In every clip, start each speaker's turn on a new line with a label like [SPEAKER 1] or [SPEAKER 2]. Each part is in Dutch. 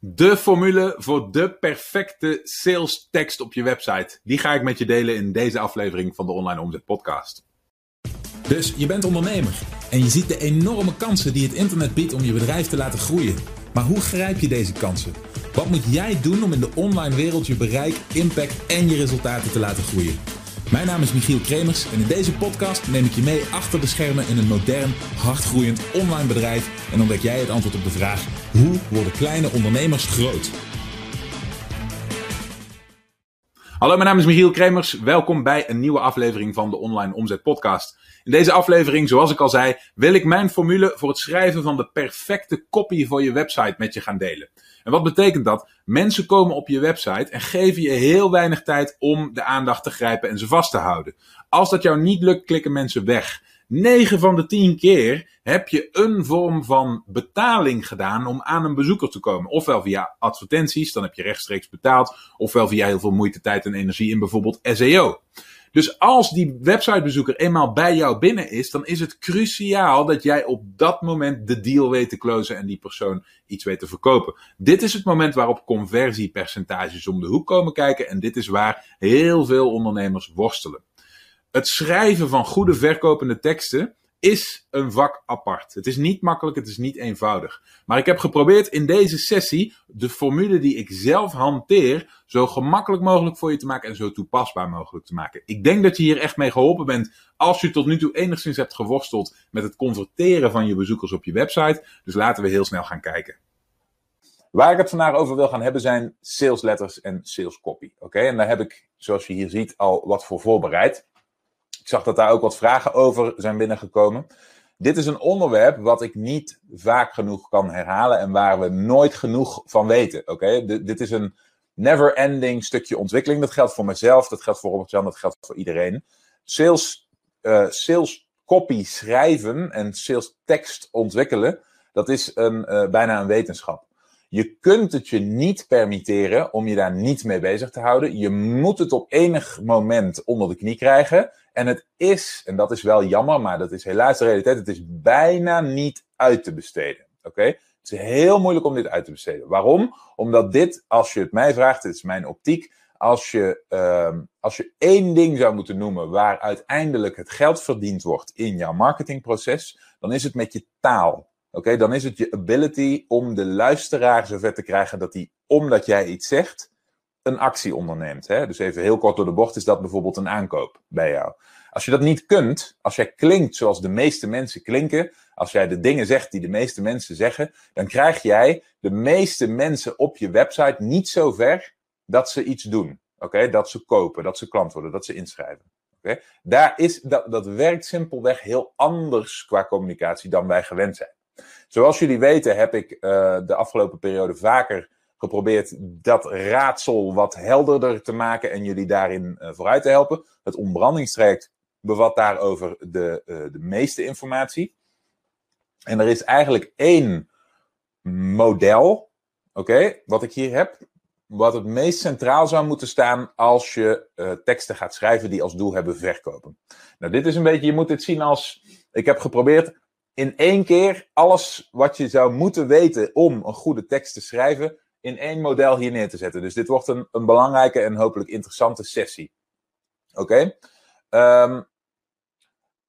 [SPEAKER 1] De formule voor de perfecte sales tekst op je website. Die ga ik met je delen in deze aflevering van de Online Omzet Podcast.
[SPEAKER 2] Dus je bent ondernemer en je ziet de enorme kansen die het internet biedt om je bedrijf te laten groeien. Maar hoe grijp je deze kansen? Wat moet jij doen om in de online wereld je bereik, impact en je resultaten te laten groeien? Mijn naam is Michiel Kremers en in deze podcast neem ik je mee achter de schermen in een modern, hardgroeiend online bedrijf en ontdek jij het antwoord op de vraag: hoe worden kleine ondernemers groot?
[SPEAKER 1] Hallo, mijn naam is Michiel Kremers. Welkom bij een nieuwe aflevering van de Online Omzet Podcast. In deze aflevering, zoals ik al zei, wil ik mijn formule voor het schrijven van de perfecte copy voor je website met je gaan delen. En wat betekent dat? Mensen komen op je website en geven je heel weinig tijd om de aandacht te grijpen en ze vast te houden. Als dat jou niet lukt, klikken mensen weg. 9 van de 10 keer heb je een vorm van betaling gedaan om aan een bezoeker te komen. Ofwel via advertenties, dan heb je rechtstreeks betaald. Ofwel via heel veel moeite, tijd en energie in bijvoorbeeld SEO. Dus als die websitebezoeker eenmaal bij jou binnen is, dan is het cruciaal dat jij op dat moment de deal weet te closen en die persoon iets weet te verkopen. Dit is het moment waarop conversiepercentages om de hoek komen kijken en dit is waar heel veel ondernemers worstelen. Het schrijven van goede verkopende teksten is een vak apart. Het is niet makkelijk, het is niet eenvoudig. Maar ik heb geprobeerd in deze sessie de formule die ik zelf hanteer zo gemakkelijk mogelijk voor je te maken en zo toepasbaar mogelijk te maken. Ik denk dat je hier echt mee geholpen bent als je tot nu toe enigszins hebt geworsteld met het converteren van je bezoekers op je website. Dus laten we heel snel gaan kijken. Waar ik het vandaag over wil gaan hebben zijn sales letters en sales copy. Oké, en daar heb ik, zoals je hier ziet, al wat voor voorbereid. Ik zag dat daar ook wat vragen over zijn binnengekomen. Dit is een onderwerp wat ik niet vaak genoeg kan herhalen en waar we nooit genoeg van weten. Oké, dit is een never-ending stukje ontwikkeling. Dat geldt voor mezelf, dat geldt voor Robert-Jan, dat geldt voor iedereen. Sales, uh, sales copy schrijven en sales tekst ontwikkelen, dat is een, uh, bijna een wetenschap. Je kunt het je niet permitteren om je daar niet mee bezig te houden. Je moet het op enig moment onder de knie krijgen. En het is, en dat is wel jammer, maar dat is helaas de realiteit, het is bijna niet uit te besteden. Oké? Het is heel moeilijk om dit uit te besteden. Waarom? Omdat dit, als je het mij vraagt, dit is mijn optiek, als je, uh, als je één ding zou moeten noemen waar uiteindelijk het geld verdiend wordt in jouw marketingproces, dan is het met je taal. Oké, dan is het je ability om de luisteraar zover te krijgen dat hij, omdat jij iets zegt, een actie onderneemt. Hè? Dus even heel kort door de bocht is dat bijvoorbeeld een aankoop bij jou. Als je dat niet kunt, als jij klinkt zoals de meeste mensen klinken, als jij de dingen zegt die de meeste mensen zeggen, dan krijg jij de meeste mensen op je website niet zo ver dat ze iets doen. Oké, dat ze kopen, dat ze klant worden, dat ze inschrijven. Oké, Daar is, dat, dat werkt simpelweg heel anders qua communicatie dan wij gewend zijn. Zoals jullie weten heb ik uh, de afgelopen periode vaker geprobeerd dat raadsel wat helderder te maken en jullie daarin uh, vooruit te helpen. Het ontbrandingstraject bevat daarover de, uh, de meeste informatie. En er is eigenlijk één model, oké, wat ik hier heb, wat het meest centraal zou moeten staan als je teksten gaat schrijven die als doel hebben verkopen. Nou, dit is een beetje, je moet dit zien als, ik heb geprobeerd in één keer alles wat je zou moeten weten om een goede tekst te schrijven, in één model hier neer te zetten. Dus dit wordt een, een belangrijke en hopelijk interessante sessie. Oké? Um,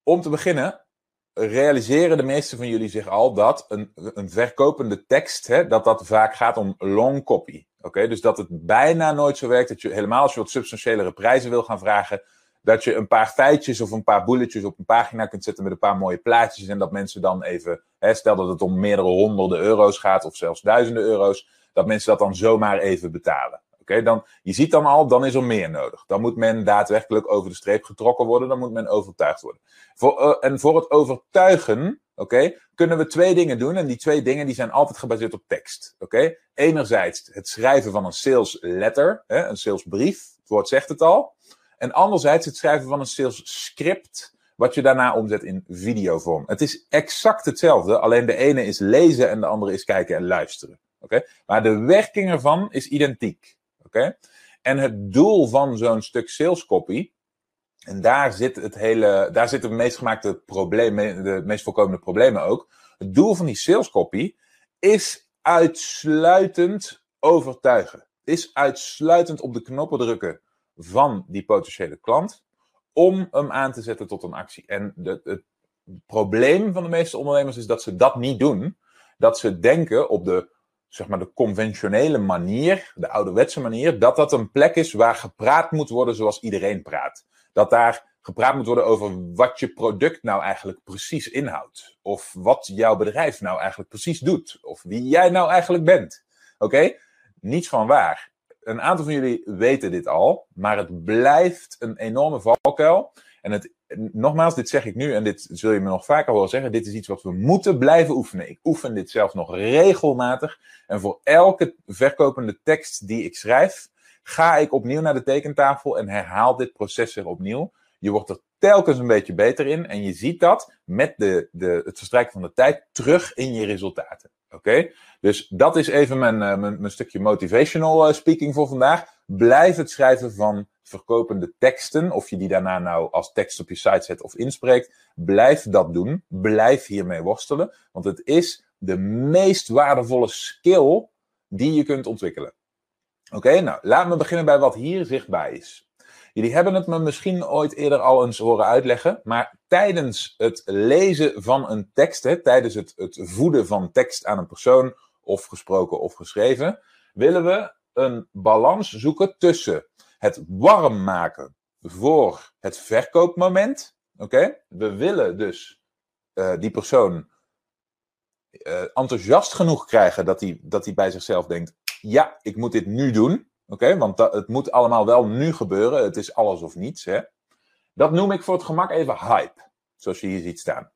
[SPEAKER 1] om te beginnen, realiseren de meesten van jullie zich al dat een, een verkopende tekst, hè, dat dat vaak gaat om long copy. Oké, dus dat het bijna nooit zo werkt dat je, helemaal als je wat substantiëlere prijzen wil gaan vragen, dat je een paar feitjes of een paar bulletjes op een pagina kunt zetten met een paar mooie plaatjes en dat mensen dan even, hè, stel dat het om meerdere honderden euro's gaat of zelfs duizenden euro's, dat mensen dat dan zomaar even betalen. Oké, dan, je ziet dan al, dan is er meer nodig. Dan moet men daadwerkelijk over de streep getrokken worden, dan moet men overtuigd worden. Voor, uh, en voor het overtuigen, oké, kunnen we twee dingen doen. En die twee dingen die zijn altijd gebaseerd op tekst. Oké, enerzijds het schrijven van een sales letter, hè, een salesbrief, het woord zegt het al. En anderzijds het schrijven van een sales script, wat je daarna omzet in videovorm. Het is exact hetzelfde, alleen de ene is lezen en de andere is kijken en luisteren. Oké, maar de werking ervan is identiek. Oké? En het doel van zo'n stuk sales copy, en daar zit het hele, daar zitten de meest gemaakte problemen, de meest voorkomende problemen ook. Het doel van die sales copy is uitsluitend overtuigen. Is uitsluitend op de knoppen drukken van die potentiële klant om hem aan te zetten tot een actie. En de, het probleem van de meeste ondernemers is dat ze dat niet doen. Dat ze denken op de, zeg maar, de conventionele manier, de ouderwetse manier, dat dat een plek is waar gepraat moet worden zoals iedereen praat. Dat daar gepraat moet worden over wat je product nou eigenlijk precies inhoudt. Of wat jouw bedrijf nou eigenlijk precies doet. Of wie jij nou eigenlijk bent. Oké? Niets van waar. Een aantal van jullie weten dit al, maar het blijft een enorme valkuil. En het, nogmaals, dit zeg ik nu en dit zul je me nog vaker horen zeggen. Dit is iets wat we moeten blijven oefenen. Ik oefen dit zelf nog regelmatig. En voor elke verkopende tekst die ik schrijf, ga ik opnieuw naar de tekentafel en herhaal dit proces weer opnieuw. Je wordt er telkens een beetje beter in en je ziet dat met de, de, het verstrijken van de tijd terug in je resultaten. Oké? Dus dat is even mijn, uh, mijn, mijn, stukje motivational uh, speaking voor vandaag. Blijf het schrijven van verkopende teksten, of je die daarna nou als tekst op je site zet of inspreekt. Blijf dat doen. Blijf hiermee worstelen, want het is de meest waardevolle skill die je kunt ontwikkelen. Oké, nou laat me beginnen bij wat hier zichtbaar is. Jullie hebben het me misschien ooit eerder al eens horen uitleggen, maar tijdens het lezen van een tekst, hè, tijdens het, het voeden van tekst aan een persoon, of gesproken of geschreven, willen we een balans zoeken tussen het warm maken voor het verkoopmoment. Oké, we willen dus uh, die persoon uh, enthousiast genoeg krijgen dat hij dat bij zichzelf denkt: ja, ik moet dit nu doen. Oké, want dat, het moet allemaal wel nu gebeuren. Het is alles of niets. Hè? Dat noem ik voor het gemak even hype. Zoals je hier ziet staan.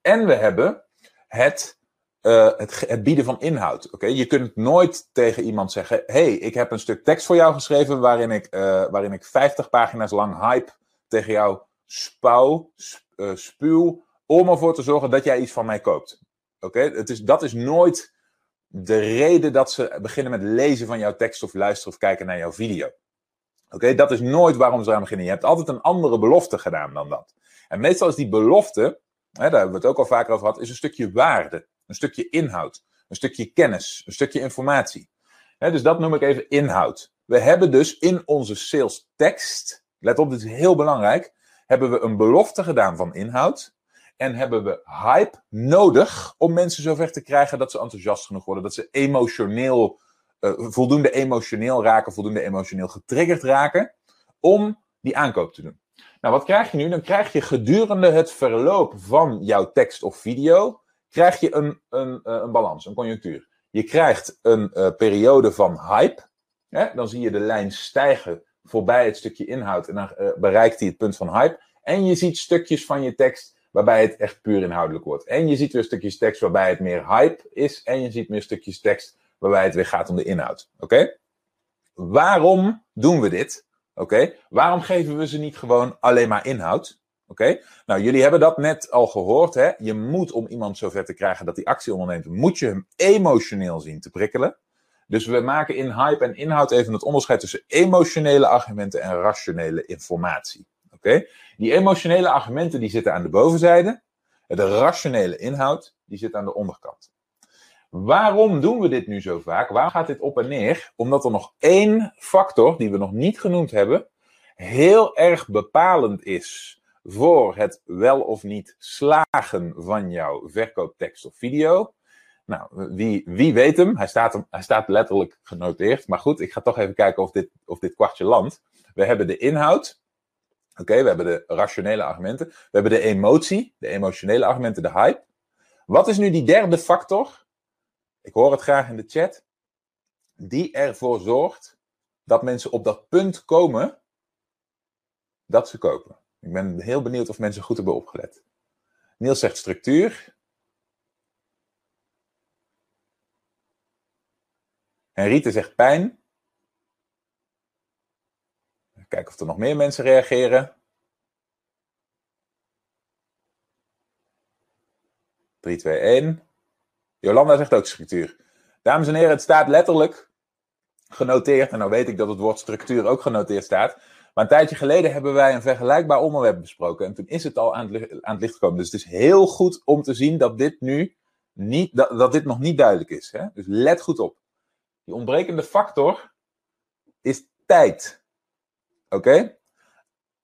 [SPEAKER 1] En we hebben het, uh, het, bieden van inhoud. Oké, Je kunt nooit tegen iemand zeggen: hey, ik heb een stuk tekst voor jou geschreven. waarin ik, uh, waarin ik 50 pagina's lang hype tegen jou spouw, uh, spuw. om ervoor te zorgen dat jij iets van mij koopt. Oké, is dat is nooit de reden dat ze beginnen met lezen van jouw tekst of luisteren of kijken naar jouw video. Oké, dat is nooit waarom ze aan beginnen. Je hebt altijd een andere belofte gedaan dan dat. En meestal is die belofte, hè, daar hebben we het ook al vaker over gehad, is een stukje waarde, een stukje inhoud, een stukje kennis, een stukje informatie. Hè, dus dat noem ik even inhoud. We hebben dus in onze sales tekst, let op, dit is heel belangrijk, hebben we een belofte gedaan van inhoud. En hebben we hype nodig om mensen zover te krijgen dat ze enthousiast genoeg worden, dat ze emotioneel, uh, voldoende emotioneel raken, voldoende emotioneel getriggerd raken, om die aankoop te doen. Nou, wat krijg je nu? Dan krijg je gedurende het verloop van jouw tekst of video, krijg je een, een, uh, een balans, een conjunctuur. Je krijgt een uh, periode van hype. Hè? Dan zie je de lijn stijgen voorbij het stukje inhoud en dan bereikt hij het punt van hype. En je ziet stukjes van je tekst waarbij het echt puur inhoudelijk wordt. En je ziet weer stukjes tekst waarbij het meer hype is. En je ziet meer stukjes tekst waarbij het weer gaat om de inhoud. Oké? Waarom doen we dit? Oké? Waarom geven we ze niet gewoon alleen maar inhoud? Oké? Nou, jullie hebben dat net al gehoord. Hè? Je moet om iemand zover te krijgen dat hij actie onderneemt, moet je hem emotioneel zien te prikkelen. Dus we maken in hype en inhoud even het onderscheid tussen emotionele argumenten en rationele informatie. Die emotionele argumenten die zitten aan de bovenzijde. De rationele inhoud die zit aan de onderkant. Waarom doen we dit nu zo vaak? Waar gaat dit op en neer? Omdat er nog één factor die we nog niet genoemd hebben, heel erg bepalend is voor het wel of niet slagen van jouw verkooptekst of video. Nou, wie, wie weet hem? Hij staat, hij staat letterlijk genoteerd. Maar goed, ik ga toch even kijken of dit, of dit kwartje landt. We hebben de inhoud. Oké, we hebben de rationele argumenten. We hebben de emotie, de emotionele argumenten, de hype. Wat is nu die derde factor? Ik hoor het graag in de chat. Die ervoor zorgt dat mensen op dat punt komen dat ze kopen. Ik ben heel benieuwd of mensen goed hebben opgelet. Niels zegt structuur. Henriette zegt pijn. Kijken of er nog meer mensen reageren. 3, 2, 1. Jolanda zegt ook structuur. Dames en heren, het staat letterlijk genoteerd. En nou weet ik dat het woord structuur ook genoteerd staat. Maar een tijdje geleden hebben wij een vergelijkbaar onderwerp besproken. En toen is het al aan het, aan het licht gekomen. Dus het is heel goed om te zien dat dit nu niet, dat, dat dit nog niet duidelijk is. Hè? Dus let goed op. Die ontbrekende factor is tijd. Oké?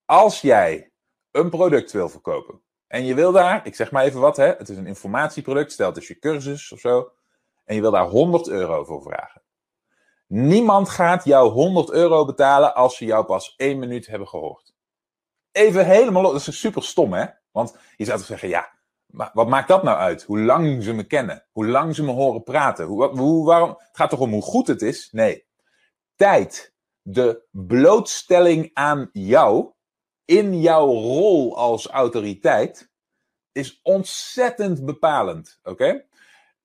[SPEAKER 1] Als jij een product wil verkopen en je wil daar, ik zeg maar even wat, hè, het is een informatieproduct, stel het is je cursus of zo, en je wil daar 100 euro voor vragen. Niemand gaat jou 100 euro betalen als ze jou pas één minuut hebben gehoord. Even helemaal, dat is super stom hè, want je zou toch zeggen, ja, maar wat maakt dat nou uit? Hoe lang ze me kennen, hoe lang ze me horen praten, hoe, hoe, waarom, het gaat toch om hoe goed het is? Nee, tijd, de blootstelling aan jou, in jouw rol als autoriteit is ontzettend bepalend. Oké?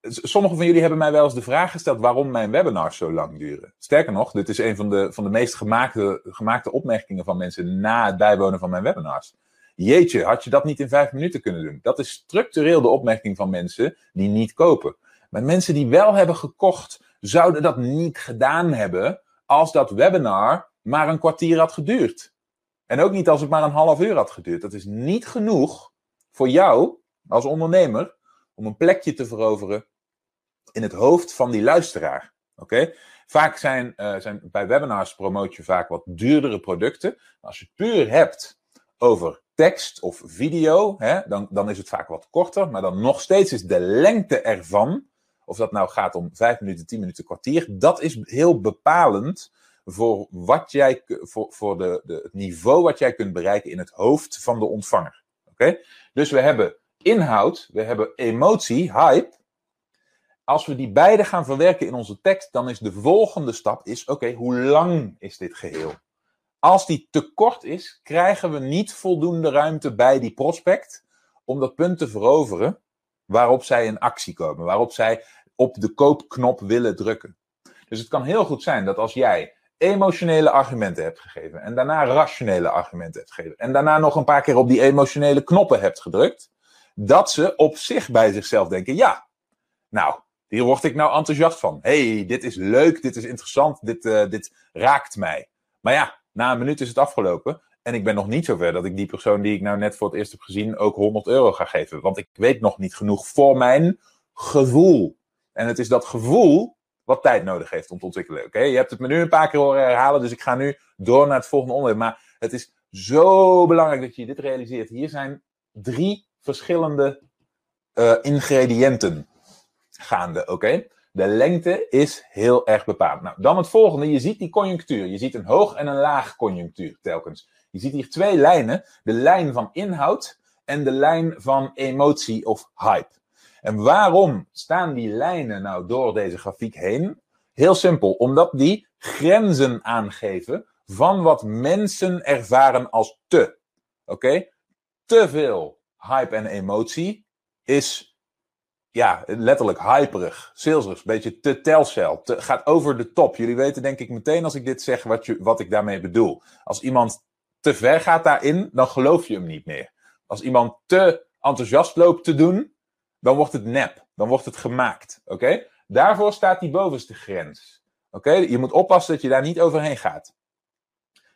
[SPEAKER 1] Sommigen van jullie hebben mij wel eens de vraag gesteld waarom mijn webinars zo lang duren. Sterker nog, dit is een van de, van de meest gemaakte, gemaakte opmerkingen van mensen na het bijwonen van mijn webinars. Jeetje, had je dat niet in vijf minuten kunnen doen? Dat is structureel de opmerking van mensen die niet kopen. Maar mensen die wel hebben gekocht, zouden dat niet gedaan hebben als dat webinar maar een kwartier had geduurd. En ook niet als het maar een half uur had geduurd. Dat is niet genoeg voor jou als ondernemer om een plekje te veroveren in het hoofd van die luisteraar. Oké? Vaak zijn, uh, zijn bij webinars promoot je vaak wat duurdere producten. Als je het puur hebt over tekst of video, hè, dan, dan is het vaak wat korter. Maar dan nog steeds is de lengte ervan, of dat nou gaat om 5 minuten, 10 minuten, kwartier, dat is heel bepalend voor, wat jij, voor, voor de, de, het niveau wat jij kunt bereiken in het hoofd van de ontvanger. Oké? Dus we hebben inhoud, we hebben emotie, hype. Als we die beide gaan verwerken in onze tekst, dan is de volgende stap is, oké, hoe lang is dit geheel? Als die te kort is, krijgen we niet voldoende ruimte bij die prospect om dat punt te veroveren waarop zij in actie komen, waarop zij op de koopknop willen drukken. Dus het kan heel goed zijn dat als jij emotionele argumenten hebt gegeven. En daarna rationele argumenten hebt gegeven. En daarna nog een paar keer op die emotionele knoppen hebt gedrukt. Dat ze op zich bij zichzelf denken: ja, nou, hier word ik nou enthousiast van. hey, dit is leuk, dit is interessant, dit, uh, dit raakt mij. Maar ja, na een minuut is het afgelopen. En ik ben nog niet zover dat ik die persoon die ik nou net voor het eerst heb gezien ook 100 euro ga geven. Want ik weet nog niet genoeg voor mijn gevoel. En het is dat gevoel wat tijd nodig heeft om te ontwikkelen. Oké, je hebt het me nu een paar keer horen herhalen, dus ik ga nu door naar het volgende onderwerp. Maar het is zo belangrijk dat je dit realiseert. Hier zijn drie verschillende uh, ingrediënten gaande. Oké, de lengte is heel erg bepaald. Nou, dan het volgende. Je ziet die conjunctuur. Je ziet een hoog en een laag conjunctuur telkens. Je ziet hier twee lijnen: de lijn van inhoud en de lijn van emotie of hype. En waarom staan die lijnen nou door deze grafiek heen? Heel simpel, omdat die grenzen aangeven van wat mensen ervaren als te. Oké? Te veel hype en emotie is ja, letterlijk hyperig, saleserig, een beetje te telcel, te, gaat over de top. Jullie weten denk ik meteen als ik dit zeg wat, je, wat ik daarmee bedoel. Als iemand te ver gaat daarin, dan geloof je hem niet meer. Als iemand te enthousiast loopt te doen, dan wordt het nep. Dan wordt het gemaakt. Oké? Daarvoor staat die bovenste grens. Oké? Je moet oppassen dat je daar niet overheen gaat.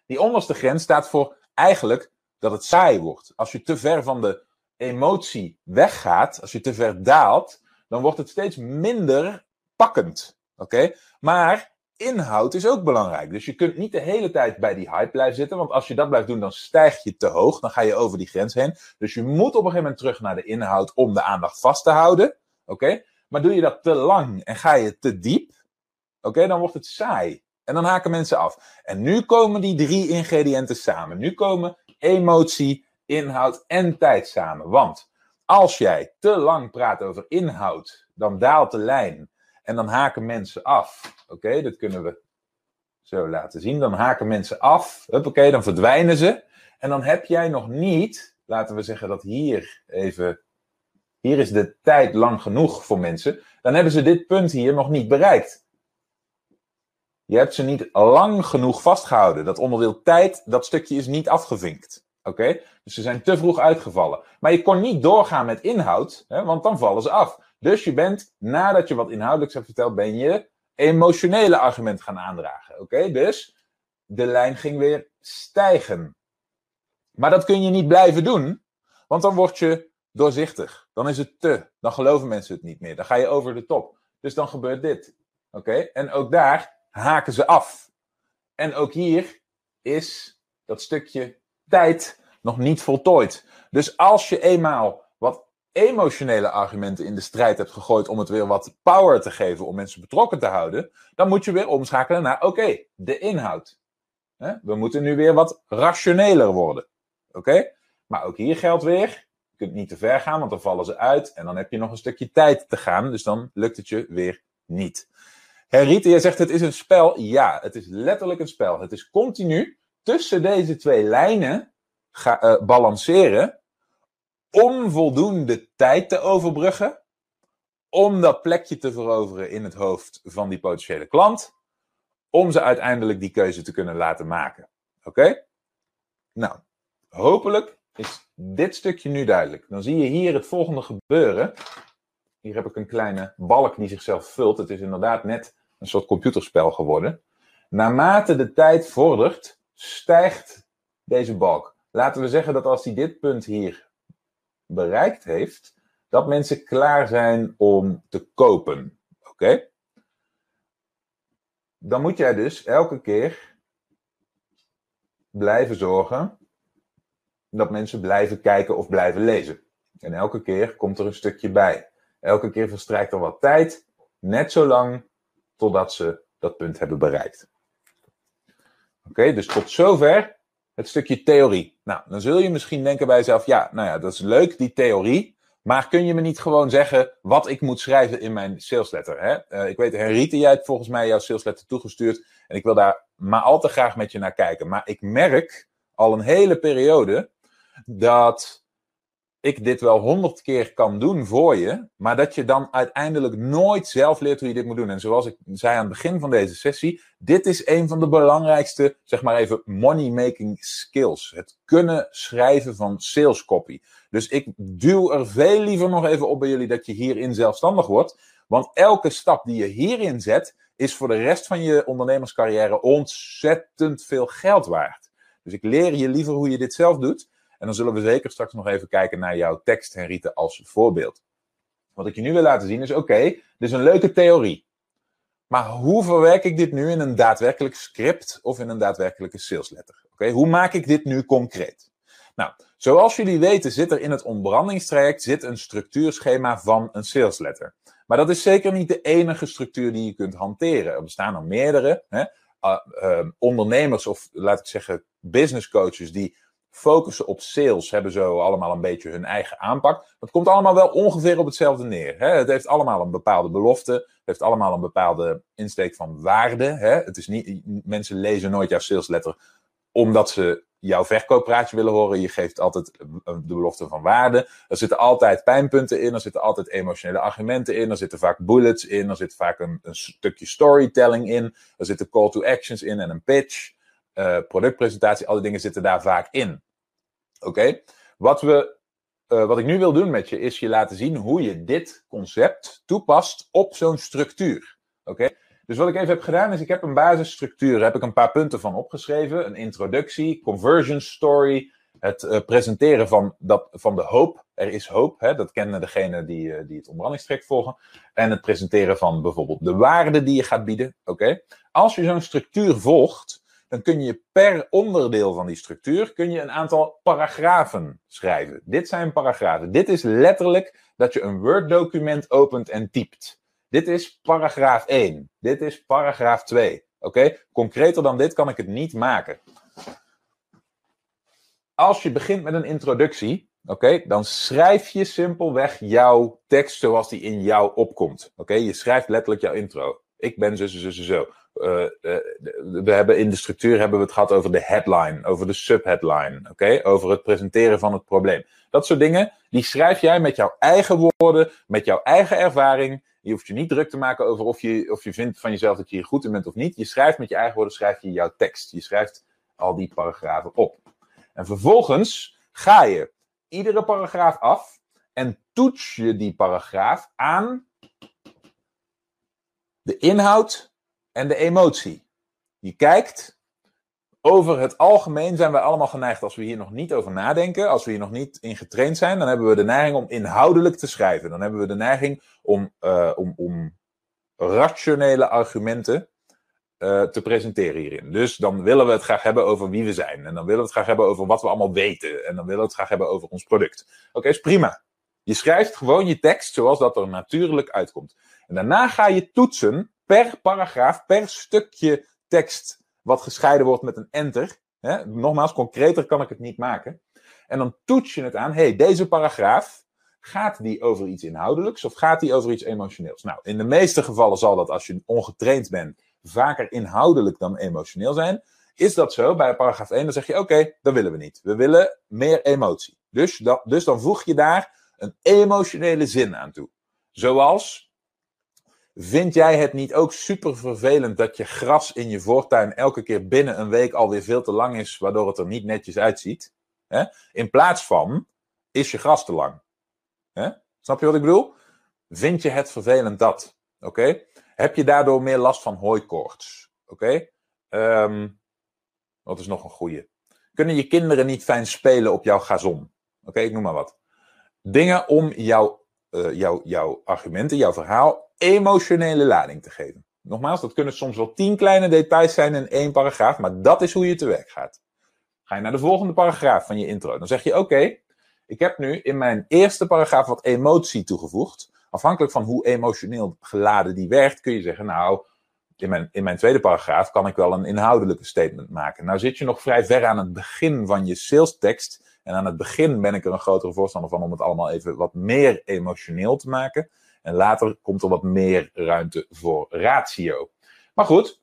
[SPEAKER 1] Die onderste grens staat voor eigenlijk dat het saai wordt. Als je te ver van de emotie weggaat, als je te ver daalt, dan wordt het steeds minder pakkend. Oké? Maar inhoud is ook belangrijk. Dus je kunt niet de hele tijd bij die hype blijven zitten. Want als je dat blijft doen, dan stijg je te hoog. Dan ga je over die grens heen. Dus je moet op een gegeven moment terug naar de inhoud om de aandacht vast te houden. Oké? Maar doe je dat te lang en ga je te diep, oké, dan wordt het saai. En dan haken mensen af. En nu komen die drie ingrediënten samen. Nu komen emotie, inhoud en tijd samen. Want als jij te lang praat over inhoud, dan daalt de lijn en dan haken mensen af. Oké, dat kunnen we zo laten zien. Dan haken mensen af. Oké, dan verdwijnen ze. En dan heb jij nog niet, laten we zeggen dat hier even, hier is de tijd lang genoeg voor mensen. Dan hebben ze dit punt hier nog niet bereikt. Je hebt ze niet lang genoeg vastgehouden. Dat onderdeel tijd, dat stukje is niet afgevinkt. Oké? Dus ze zijn te vroeg uitgevallen. Maar je kon niet doorgaan met inhoud, hè, want dan vallen ze af. Dus je bent, nadat je wat inhoudelijks hebt verteld, ben je emotionele argument gaan aandragen. Oké, dus de lijn ging weer stijgen. Maar dat kun je niet blijven doen, want dan word je doorzichtig. Dan is het te. Dan geloven mensen het niet meer. Dan ga je over de top. Dus dan gebeurt dit. Oké? En ook daar haken ze af. En ook hier is dat stukje tijd nog niet voltooid. Dus als je eenmaal wat emotionele argumenten in de strijd hebt gegooid om het weer wat power te geven, om mensen betrokken te houden, dan moet je weer omschakelen naar, oké, de inhoud. We moeten nu weer wat rationeler worden. Oké? Maar ook hier geldt weer, je kunt niet te ver gaan, want dan vallen ze uit en dan heb je nog een stukje tijd te gaan, dus dan lukt het je weer niet. Henriette, jij zegt het is een spel. Ja, het is letterlijk een spel. Het is continu tussen deze twee lijnen uh, balanceren om voldoende tijd te overbruggen, om dat plekje te veroveren in het hoofd van die potentiële klant, om ze uiteindelijk die keuze te kunnen laten maken. Oké? Nou, hopelijk is dit stukje nu duidelijk. Dan zie je hier het volgende gebeuren. Hier heb ik een kleine balk die zichzelf vult. Het is inderdaad net een soort computerspel geworden. Naarmate de tijd vordert, stijgt deze balk. Laten we zeggen dat als hij dit punt hier bereikt heeft, dat mensen klaar zijn om te kopen. Oké? Dan moet jij dus elke keer blijven zorgen dat mensen blijven kijken of blijven lezen. En elke keer komt er een stukje bij. Elke keer verstrijkt er wat tijd, net zo lang totdat ze dat punt hebben bereikt. Oké, dus tot zover het stukje theorie. Nou, dan zul je misschien denken bij jezelf, ja, nou ja, dat is leuk, die theorie. Maar kun je me niet gewoon zeggen wat ik moet schrijven in mijn salesletter? Hè? Uh, ik weet, Henriette, jij hebt volgens mij jouw salesletter toegestuurd. En ik wil daar maar al te graag met je naar kijken. Maar ik merk al een hele periode dat ik dit wel honderd keer kan doen voor je, maar dat je dan uiteindelijk nooit zelf leert hoe je dit moet doen. En zoals ik zei aan het begin van deze sessie, dit is een van de belangrijkste, zeg maar even, money-making skills. Het kunnen schrijven van sales copy. Dus ik duw er veel liever nog even op bij jullie dat je hierin zelfstandig wordt. Want elke stap die je hierin zet, is voor de rest van je ondernemerscarrière ontzettend veel geld waard. Dus ik leer je liever hoe je dit zelf doet. En dan zullen we zeker straks nog even kijken naar jouw tekst, Henriette, als voorbeeld. Wat ik je nu wil laten zien is, oké, dit is een leuke theorie. Maar hoe verwerk ik dit nu in een daadwerkelijk script of in een daadwerkelijke salesletter? Oké, hoe maak ik dit nu concreet? Nou, zoals jullie weten zit er in het ontbrandingstraject zit een structuurschema van een salesletter. Maar dat is zeker niet de enige structuur die je kunt hanteren. Er bestaan er meerdere. Hè? Uh, uh, ondernemers of laat ik zeggen business coaches die focussen op sales, hebben zo allemaal een beetje hun eigen aanpak. Het komt allemaal wel ongeveer op hetzelfde neer. Hè? Het heeft allemaal een bepaalde belofte. Het heeft allemaal een bepaalde insteek van waarde. Hè? Het is niet, mensen lezen nooit jouw salesletter omdat ze jouw verkooppraatje willen horen. Je geeft altijd de belofte van waarde. Er zitten altijd pijnpunten in. Er zitten altijd emotionele argumenten in. Er zitten vaak bullets in. Er zit vaak een, een stukje storytelling in. Er zitten call to actions in en een pitch. Uh, productpresentatie, alle dingen zitten daar vaak in. Oké? Wat, we, uh, wat ik nu wil doen met je is je laten zien hoe je dit concept toepast op zo'n structuur. Oké? Dus wat ik even heb gedaan is, ik heb een basisstructuur, daar heb ik een paar punten van opgeschreven. Een introductie, conversion story, het uh, presenteren van, dat, van de hoop. Er is hoop, hè? dat kennen degenen die, die het ontbrandingstrek volgen. En het presenteren van bijvoorbeeld de waarde die je gaat bieden. Oké? Als je zo'n structuur volgt, dan kun je per onderdeel van die structuur kun je een aantal paragrafen schrijven. Dit zijn paragrafen. Dit is letterlijk dat je een Word-document opent en typt. Dit is paragraaf 1. Dit is paragraaf 2. Oké? Concreter dan dit kan ik het niet maken. Als je begint met een introductie, oké, dan schrijf je simpelweg jouw tekst zoals die in jou opkomt. Oké, je schrijft letterlijk jouw intro. Ik ben zo, zo, zo, zo. Uh, we hebben in de structuur hebben we het gehad over de headline, over de subheadline, oké, over het presenteren van het probleem. Dat soort dingen, die schrijf jij met jouw eigen woorden, met jouw eigen ervaring. Je hoeft je niet druk te maken over of je, of je vindt van jezelf dat je hier goed in bent of niet. Je schrijft met je eigen woorden, schrijf je jouw tekst. Je schrijft al die paragrafen op. En vervolgens ga je iedere paragraaf af en toets je die paragraaf aan de inhoud en de emotie. Je kijkt over het algemeen zijn wij allemaal geneigd, als we hier nog niet over nadenken, als we hier nog niet in getraind zijn, dan hebben we de neiging om inhoudelijk te schrijven. Dan hebben we de neiging om, uh, om, om rationele argumenten uh, te presenteren hierin. Dus dan willen we het graag hebben over wie we zijn. En dan willen we het graag hebben over wat we allemaal weten. En dan willen we het graag hebben over ons product. Oké, is prima. Je schrijft gewoon je tekst zoals dat er natuurlijk uitkomt. En daarna ga je toetsen per paragraaf, per stukje tekst wat gescheiden wordt met een enter. Nogmaals, concreter kan ik het niet maken. En dan toets je het aan, hey, deze paragraaf, gaat die over iets inhoudelijks of gaat die over iets emotioneels? Nou, in de meeste gevallen zal dat, als je ongetraind bent, vaker inhoudelijk dan emotioneel zijn. Is dat zo? Bij paragraaf 1 dan zeg je, oké, dat willen we niet. We willen meer emotie. Dus, dus dan voeg je daar een emotionele zin aan toe. Zoals, Vind jij het niet ook super vervelend dat je gras in je voortuin elke keer binnen een week alweer veel te lang is, waardoor het er niet netjes uitziet? In plaats van, is je gras te lang? Snap je wat ik bedoel? Vind je het vervelend dat? Oké? Heb je daardoor meer last van hooikoorts? Oké? Ehm, wat is nog een goede? Kunnen je kinderen niet fijn spelen op jouw gazon? Oké, ik noem maar wat. Dingen om jouw, uh, jouw, jouw argumenten, jouw verhaal emotionele lading te geven. Nogmaals, dat kunnen soms wel tien kleine details zijn in één paragraaf, maar dat is hoe je te werk gaat. Ga je naar de volgende paragraaf van je intro. Dan zeg je: Oké, ik heb nu in mijn eerste paragraaf wat emotie toegevoegd. Afhankelijk van hoe emotioneel geladen die werkt, kun je zeggen: Nou, in mijn, in mijn tweede paragraaf kan ik wel een inhoudelijke statement maken. Nou zit je nog vrij ver aan het begin van je sales tekst. En aan het begin ben ik er een grotere voorstander van om het allemaal even wat meer emotioneel te maken. En later komt er wat meer ruimte voor ratio. Maar goed,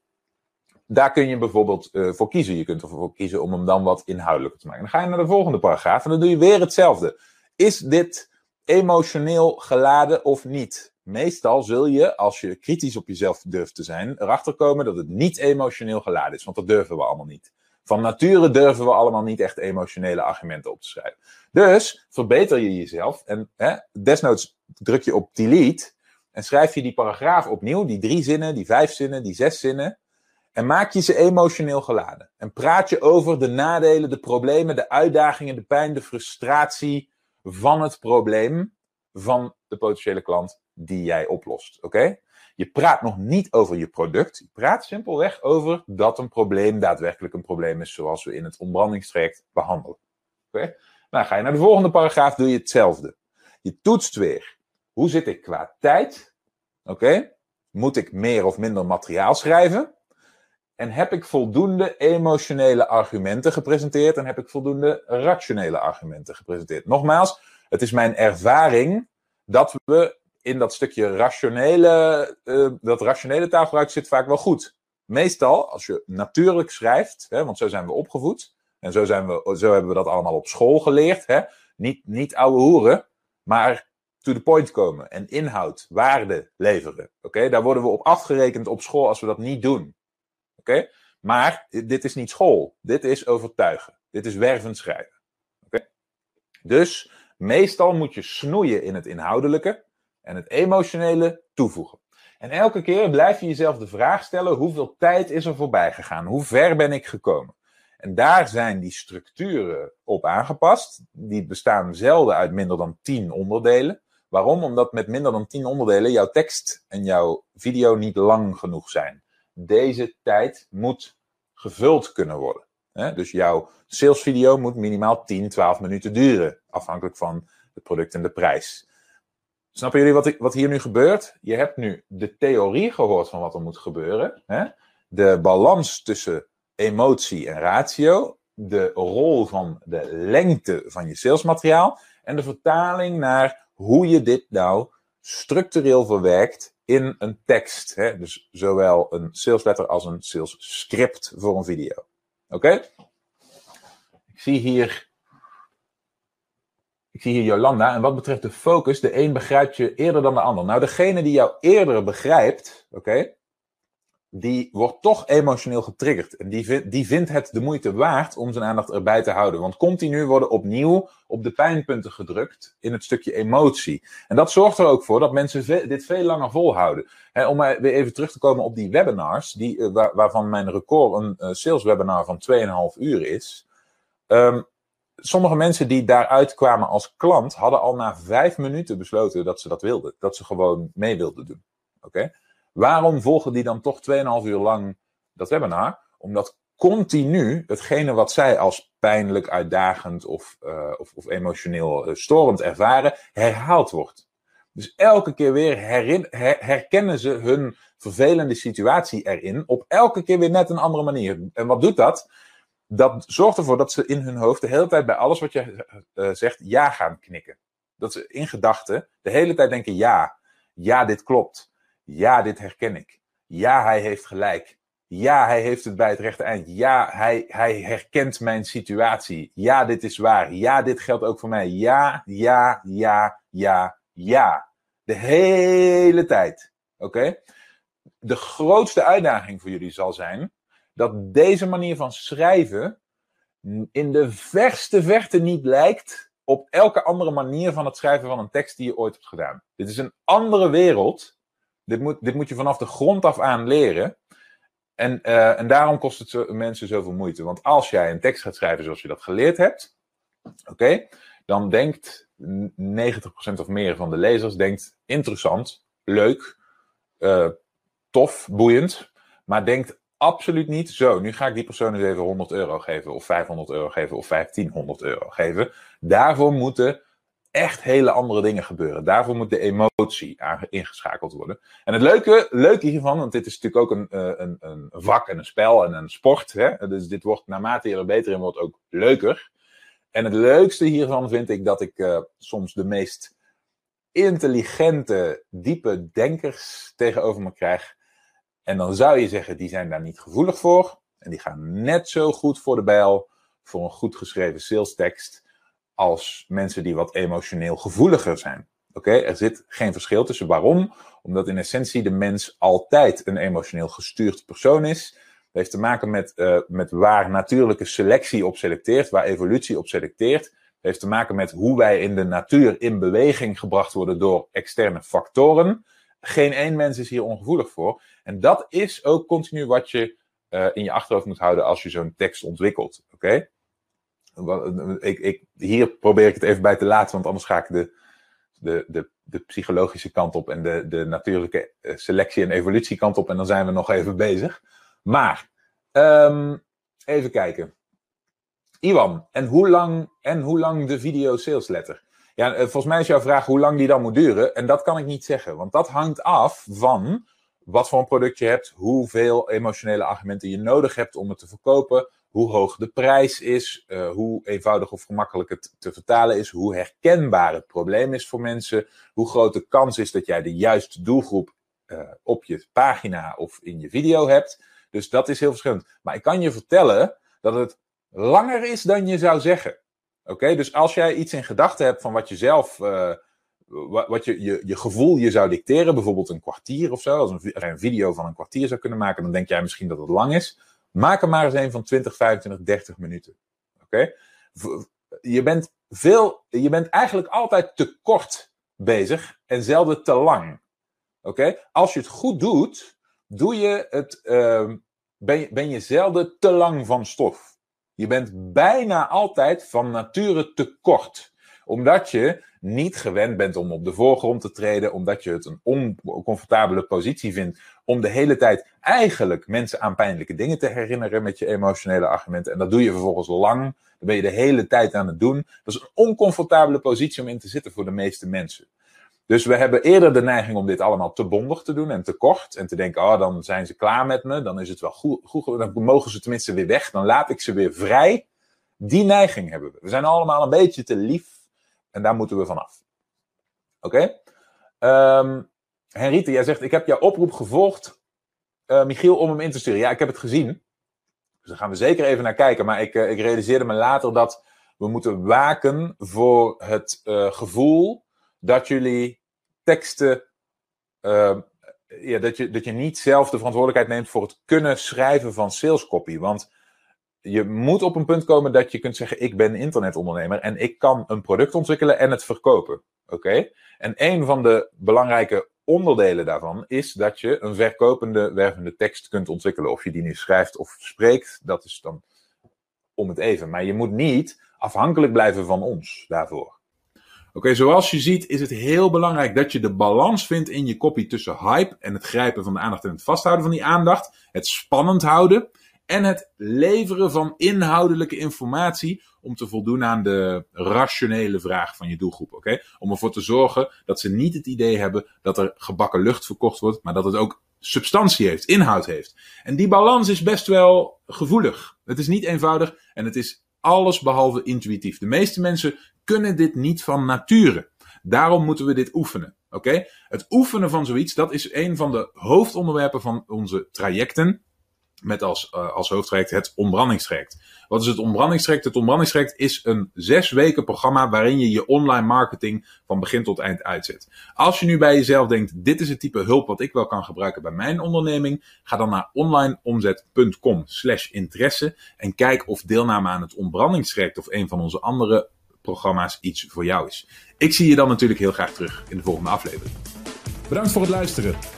[SPEAKER 1] daar kun je bijvoorbeeld uh, voor kiezen. Je kunt ervoor kiezen om hem dan wat inhoudelijker te maken. Dan ga je naar de volgende paragraaf en dan doe je weer hetzelfde. Is dit emotioneel geladen of niet? Meestal zul je, als je kritisch op jezelf durft te zijn, erachter komen dat het niet emotioneel geladen is. Want dat durven we allemaal niet. Van nature durven we allemaal niet echt emotionele argumenten op te schrijven. Dus verbeter je jezelf en hè, desnoods druk je op delete en schrijf je die paragraaf opnieuw, die drie zinnen, die vijf zinnen, die zes zinnen. En maak je ze emotioneel geladen. En praat je over de nadelen, de problemen, de uitdagingen, de pijn, de frustratie van het probleem van de potentiële klant die jij oplost. Oké? Je praat nog niet over je product. Je praat simpelweg over dat een probleem daadwerkelijk een probleem is, zoals we in het ontbrandingstraject behandelen. Oké? Nou, ga je naar de volgende paragraaf, doe je hetzelfde. Je toetst weer. Hoe zit ik qua tijd? Oké? Moet ik meer of minder materiaal schrijven? En heb ik voldoende emotionele argumenten gepresenteerd en heb ik voldoende rationele argumenten gepresenteerd? Nogmaals, het is mijn ervaring dat we in dat stukje rationele, uh, dat rationele taalgebruik zit vaak wel goed. Meestal, als je natuurlijk schrijft, hè, want zo zijn we opgevoed, en zo, zijn we, zo hebben we dat allemaal op school geleerd, hè, niet, niet ouwe hoeren, maar to the point komen en inhoud, waarde leveren. Oké, Daar worden we op afgerekend op school als we dat niet doen. Oké, Maar dit is niet school, dit is overtuigen, dit is wervend schrijven. Dus meestal moet je snoeien in het inhoudelijke en het emotionele toevoegen. En elke keer blijf je jezelf de vraag stellen: hoeveel tijd is er voorbij gegaan? Hoe ver ben ik gekomen? En daar zijn die structuren op aangepast. Die bestaan zelden uit minder dan 10 onderdelen. Waarom? Omdat met minder dan 10 onderdelen jouw tekst en jouw video niet lang genoeg zijn. Deze tijd moet gevuld kunnen worden. Dus jouw salesvideo moet minimaal 10, 12 minuten duren, afhankelijk van het product en de prijs. Snappen jullie wat, wat hier nu gebeurt? Je hebt nu de theorie gehoord van wat er moet gebeuren. Hè? De balans tussen emotie en ratio. De rol van de lengte van je salesmateriaal. En de vertaling naar hoe je dit nou structureel verwerkt in een tekst. Hè? Dus zowel een salesletter als een sales script voor een video. Oké? Ik zie hier ik zie hier Jolanda. En wat betreft de focus, de een begrijpt je eerder dan de ander. Nou, degene die jou eerder begrijpt, oké, die wordt toch emotioneel getriggerd. En die, die vindt het de moeite waard om zijn aandacht erbij te houden. Want continu worden opnieuw op de pijnpunten gedrukt in het stukje emotie. En dat zorgt er ook voor dat mensen dit veel langer volhouden. om maar weer even terug te komen op die webinars, die, waar, waarvan mijn record een uh, sales webinar van 2,5 uur is. Um, sommige mensen die daaruit kwamen als klant, hadden al na vijf minuten besloten dat ze dat wilden. Dat ze gewoon mee wilden doen. Oké? Waarom volgen die dan toch 2,5 uur lang dat webinar? Omdat continu hetgene wat zij als pijnlijk, uitdagend of, uh, of, of, emotioneel uh, storend ervaren, herhaald wordt. Dus elke keer weer herkennen ze hun vervelende situatie erin op elke keer weer net een andere manier. En wat doet dat? Dat zorgt ervoor dat ze in hun hoofd de hele tijd bij alles wat je uh, zegt ja gaan knikken. Dat ze in gedachten de hele tijd denken ja, ja dit klopt. Ja, dit herken ik. Ja, hij heeft gelijk. Ja, hij heeft het bij het rechte eind. Ja, hij, hij herkent mijn situatie. Ja, dit is waar. Ja, dit geldt ook voor mij. Ja, ja, ja, ja, ja. De hele tijd. Oké? De grootste uitdaging voor jullie zal zijn dat deze manier van schrijven in de verste verte niet lijkt op elke andere manier van het schrijven van een tekst die je ooit hebt gedaan. Dit is een andere wereld dit moet, dit moet je vanaf de grond af aan leren. En, uh, en daarom kost het zo, mensen zoveel moeite. Want als jij een tekst gaat schrijven zoals je dat geleerd hebt, oké, dan denkt 90% of meer van de lezers denkt interessant, leuk, uh, tof, boeiend, maar denkt absoluut niet zo. Nu ga ik die persoon eens even 100 euro geven, of 500 euro geven, of 1500 euro geven. Daarvoor moeten echt hele andere dingen gebeuren. Daarvoor moet de emotie ingeschakeld worden. En het leuke, leuke hiervan, want dit is natuurlijk ook een, eh, een, een vak en een spel en een sport. Hè? Dus dit wordt naarmate je er beter in wordt ook leuker. En het leukste hiervan vind ik dat ik uh, soms de meest intelligente, diepe denkers tegenover me krijg. En dan zou je zeggen, die zijn daar niet gevoelig voor. En die gaan net zo goed voor de bijl voor een goed geschreven sales tekst als mensen die wat emotioneel gevoeliger zijn. Oké, er zit geen verschil tussen. Waarom? Omdat in essentie de mens altijd een emotioneel gestuurd persoon is. Dat heeft te maken met, uh, met waar natuurlijke selectie op selecteert, waar evolutie op selecteert. Dat heeft te maken met hoe wij in de natuur in beweging gebracht worden door externe factoren. Geen één mens is hier ongevoelig voor. En dat is ook continu wat je uh, in je achterhoofd moet houden als je zo'n tekst ontwikkelt. Oké? Ik, ik, hier probeer ik het even bij te laten, want anders ga ik de, de, de, de psychologische kant op en de, de natuurlijke eh, selectie- en evolutiekant op. En dan zijn we nog even bezig. Maar, um, even kijken. Iwan, en hoe lang, en hoe lang de video sales letter? Ja, eh, volgens mij is jouw vraag hoe lang die dan moet duren. En dat kan ik niet zeggen, want dat hangt af van wat voor een product je hebt, hoeveel emotionele argumenten je nodig hebt om het te verkopen, hoe hoog de prijs is, uh, hoe eenvoudig of gemakkelijk het te vertalen is, hoe herkenbaar het probleem is voor mensen, hoe groot de kans is dat jij de juiste doelgroep uh, op je pagina of in je video hebt. Dus dat is heel verschillend. Maar ik kan je vertellen dat het langer is dan je zou zeggen. Oké, dus als jij iets in gedachten hebt van wat je zelf, uh, wat je, je, gevoel je zou dicteren, bijvoorbeeld een kwartier of zo, als een, een video van een kwartier zou kunnen maken, dan denk jij misschien dat het lang is. Maak er maar eens een van 20, 25, 30 minuten. Oké? Je bent veel, je bent eigenlijk altijd te kort bezig en zelden te lang. Oké? Als je het goed doet, doe je het, uh, ben, je, ben je zelden te lang van stof. Je bent bijna altijd van nature te kort. Omdat je niet gewend bent om op de voorgrond te treden, omdat je het een oncomfortabele positie vindt om de hele tijd eigenlijk mensen aan pijnlijke dingen te herinneren met je emotionele argumenten. En dat doe je vervolgens lang. Dan ben je de hele tijd aan het doen. Dat is een oncomfortabele positie om in te zitten voor de meeste mensen. Dus we hebben eerder de neiging om dit allemaal te bondig te doen en te kort. En te denken, oh, dan zijn ze klaar met me. Dan is het wel goed, goed. Dan mogen ze tenminste weer weg. Dan laat ik ze weer vrij. Die neiging hebben we. We zijn allemaal een beetje te lief en daar moeten we vanaf. Oké? Okay? Um, Henriette, jij zegt, ik heb jouw oproep gevolgd, uh, Michiel, om hem in te sturen. Ja, ik heb het gezien. Dus daar gaan we zeker even naar kijken. Maar ik, uh, ik realiseerde me later dat we moeten waken voor het uh, gevoel dat jullie teksten ja, dat, je, dat je niet zelf de verantwoordelijkheid neemt voor het kunnen schrijven van salescopy. Want je moet op een punt komen dat je kunt zeggen: Ik ben internetondernemer en ik kan een product ontwikkelen en het verkopen. Oké? En een van de belangrijke onderdelen daarvan is dat je een verkopende, wervende tekst kunt ontwikkelen. Of je die nu schrijft of spreekt, dat is dan om het even. Maar je moet niet afhankelijk blijven van ons daarvoor. Oké, zoals je ziet is het heel belangrijk dat je de balans vindt in je copy tussen hype en het grijpen van de aandacht en het vasthouden van die aandacht. Het spannend houden en het leveren van inhoudelijke informatie om te voldoen aan de rationele vraag van je doelgroep. Oké? Om ervoor te zorgen dat ze niet het idee hebben dat er gebakken lucht verkocht wordt, maar dat het ook substantie heeft, inhoud heeft. En die balans is best wel gevoelig. Het is niet eenvoudig en het is alles behalve intuïtief. De meeste mensen kunnen dit niet van nature. Daarom moeten we dit oefenen. Oké? Het oefenen van zoiets, dat is een van de hoofdonderwerpen van onze trajecten met als, uh, als hoofdtraject het ontbrandingstraject. Wat is het ontbrandingstraject? Het ontbrandingstraject is een zes weken programma waarin je je online marketing van begin tot eind uitzet. Als je nu bij jezelf denkt, dit is het type hulp wat ik wel kan gebruiken bij mijn onderneming, ga dan naar onlineomzet.com slash interesse en kijk of deelname aan het ontbrandingstraject of een van onze andere programma's iets voor jou is. Ik zie je dan natuurlijk heel graag terug in de volgende aflevering.
[SPEAKER 2] Bedankt voor het luisteren.